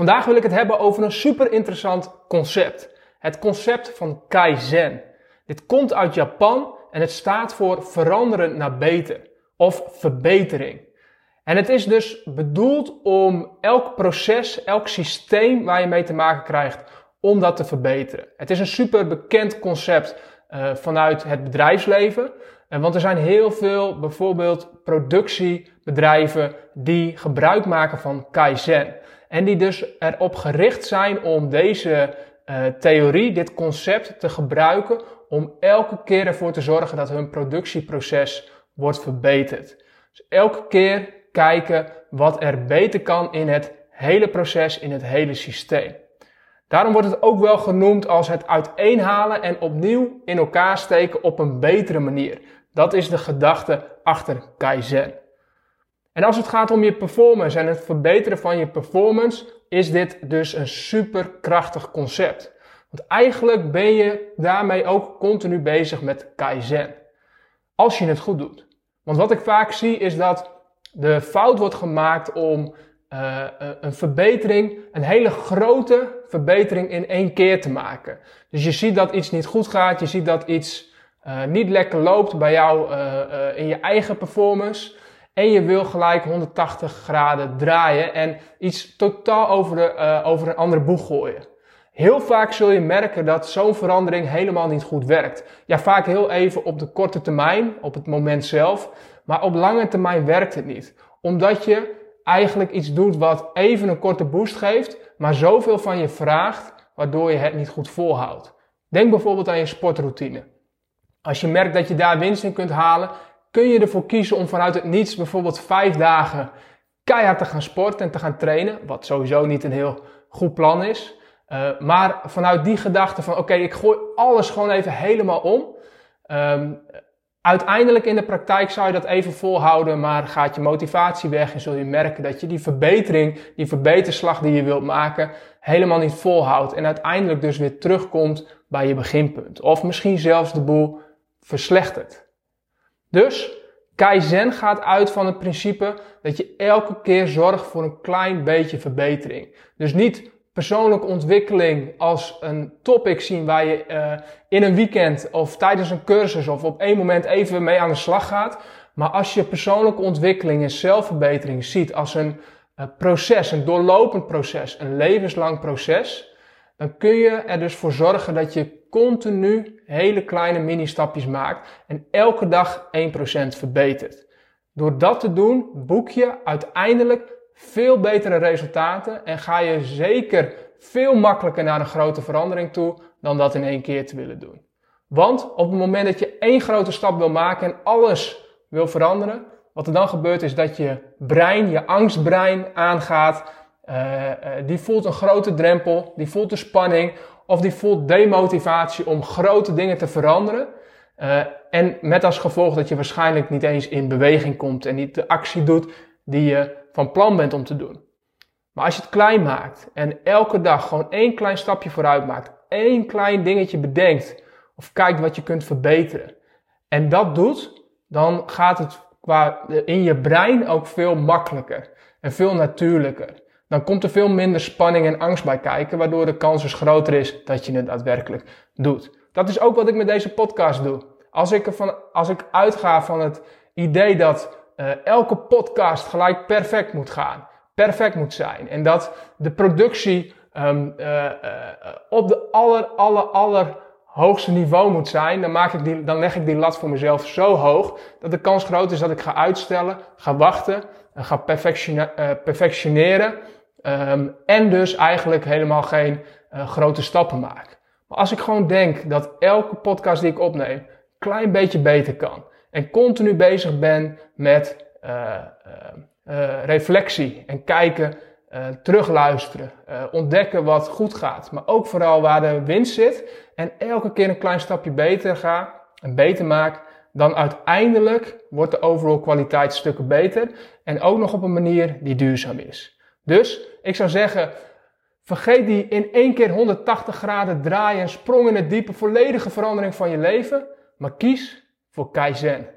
vandaag wil ik het hebben over een super interessant concept. Het concept van Kaizen. Dit komt uit Japan en het staat voor veranderen naar beter of verbetering. En het is dus bedoeld om elk proces, elk systeem waar je mee te maken krijgt, om dat te verbeteren. Het is een super bekend concept uh, vanuit het bedrijfsleven. Uh, want er zijn heel veel bijvoorbeeld productiebedrijven die gebruik maken van Kaizen. En die dus erop gericht zijn om deze uh, theorie, dit concept te gebruiken om elke keer ervoor te zorgen dat hun productieproces wordt verbeterd. Dus elke keer kijken wat er beter kan in het hele proces, in het hele systeem. Daarom wordt het ook wel genoemd als het uiteenhalen en opnieuw in elkaar steken op een betere manier. Dat is de gedachte achter Kaizen. En als het gaat om je performance en het verbeteren van je performance, is dit dus een superkrachtig concept. Want eigenlijk ben je daarmee ook continu bezig met Kaizen. Als je het goed doet. Want wat ik vaak zie is dat de fout wordt gemaakt om uh, een verbetering, een hele grote verbetering in één keer te maken. Dus je ziet dat iets niet goed gaat, je ziet dat iets uh, niet lekker loopt bij jou in je eigen performance. En je wil gelijk 180 graden draaien en iets totaal over, de, over een andere boeg gooien. Heel vaak zul je merken dat zo'n verandering helemaal niet goed werkt. Ja, vaak heel even op de korte termijn, op het moment zelf. Maar op lange termijn werkt het niet. Omdat je eigenlijk iets doet wat even een korte boost geeft, maar zoveel van je vraagt, waardoor je het niet goed volhoudt. Denk bijvoorbeeld aan je sportroutine. Als je merkt dat je daar winst in kunt halen, kun je ervoor kiezen om vanuit het niets bijvoorbeeld vijf dagen keihard te gaan sporten en te gaan trainen, wat sowieso niet een heel goed plan is. Uh, maar vanuit die gedachte van oké, ik gooi alles gewoon even helemaal om. Um, uiteindelijk in de praktijk zou je dat even volhouden, maar gaat je motivatie weg en zul je merken dat je die verbetering, die verbeterslag die je wilt maken, helemaal niet volhoudt. En uiteindelijk dus weer terugkomt bij je beginpunt. Of misschien zelfs de boel verslechtert. Dus Kaizen gaat uit van het principe dat je elke keer zorgt voor een klein beetje verbetering. Dus niet persoonlijke ontwikkeling als een topic zien waar je uh, in een weekend of tijdens een cursus of op één moment even mee aan de slag gaat. Maar als je persoonlijke ontwikkeling en zelfverbetering ziet als een uh, proces, een doorlopend proces, een levenslang proces, dan kun je er dus voor zorgen dat je continu hele kleine mini-stapjes maakt en elke dag 1% verbetert. Door dat te doen, boek je uiteindelijk veel betere resultaten en ga je zeker veel makkelijker naar een grote verandering toe dan dat in één keer te willen doen. Want op het moment dat je één grote stap wil maken en alles wil veranderen, wat er dan gebeurt is dat je brein, je angstbrein aangaat. Uh, uh, die voelt een grote drempel, die voelt de spanning of die voelt demotivatie om grote dingen te veranderen. Uh, en met als gevolg dat je waarschijnlijk niet eens in beweging komt en niet de actie doet die je van plan bent om te doen. Maar als je het klein maakt en elke dag gewoon één klein stapje vooruit maakt, één klein dingetje bedenkt of kijkt wat je kunt verbeteren en dat doet, dan gaat het qua in je brein ook veel makkelijker en veel natuurlijker. Dan komt er veel minder spanning en angst bij kijken, waardoor de kans dus groter is dat je het daadwerkelijk doet. Dat is ook wat ik met deze podcast doe. Als ik, ervan, als ik uitga van het idee dat uh, elke podcast gelijk perfect moet gaan. Perfect moet zijn. En dat de productie um, uh, uh, op de aller, aller, aller hoogste niveau moet zijn. Dan, maak ik die, dan leg ik die lat voor mezelf zo hoog dat de kans groot is dat ik ga uitstellen, ga wachten, ga perfectioneren. Um, en dus eigenlijk helemaal geen grote stappen maak. Maar als ik gewoon denk dat elke podcast die ik opneem klein beetje beter kan en continu bezig ben met uh, uh, reflectie en kijken terugluisteren, ontdekken wat goed gaat, maar ook vooral waar de winst zit en elke keer een klein stapje beter ga en beter maak, dan uiteindelijk wordt de overall kwaliteit stukken beter en ook nog op een manier die duurzaam is. Dus ik zou zeggen, vergeet die in één keer 180 graden draaien, sprong in het diepe, volledige verandering van je leven, maar kies voor Kaizen.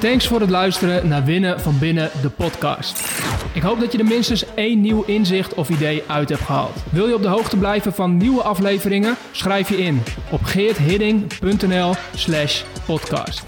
Thanks voor het luisteren naar Winnen van Binnen, de podcast. Ik hoop dat je er minstens één nieuw inzicht of idee uit hebt gehaald. Wil je op de hoogte blijven van nieuwe afleveringen? Schrijf je in op geerthidding.nl slash podcast.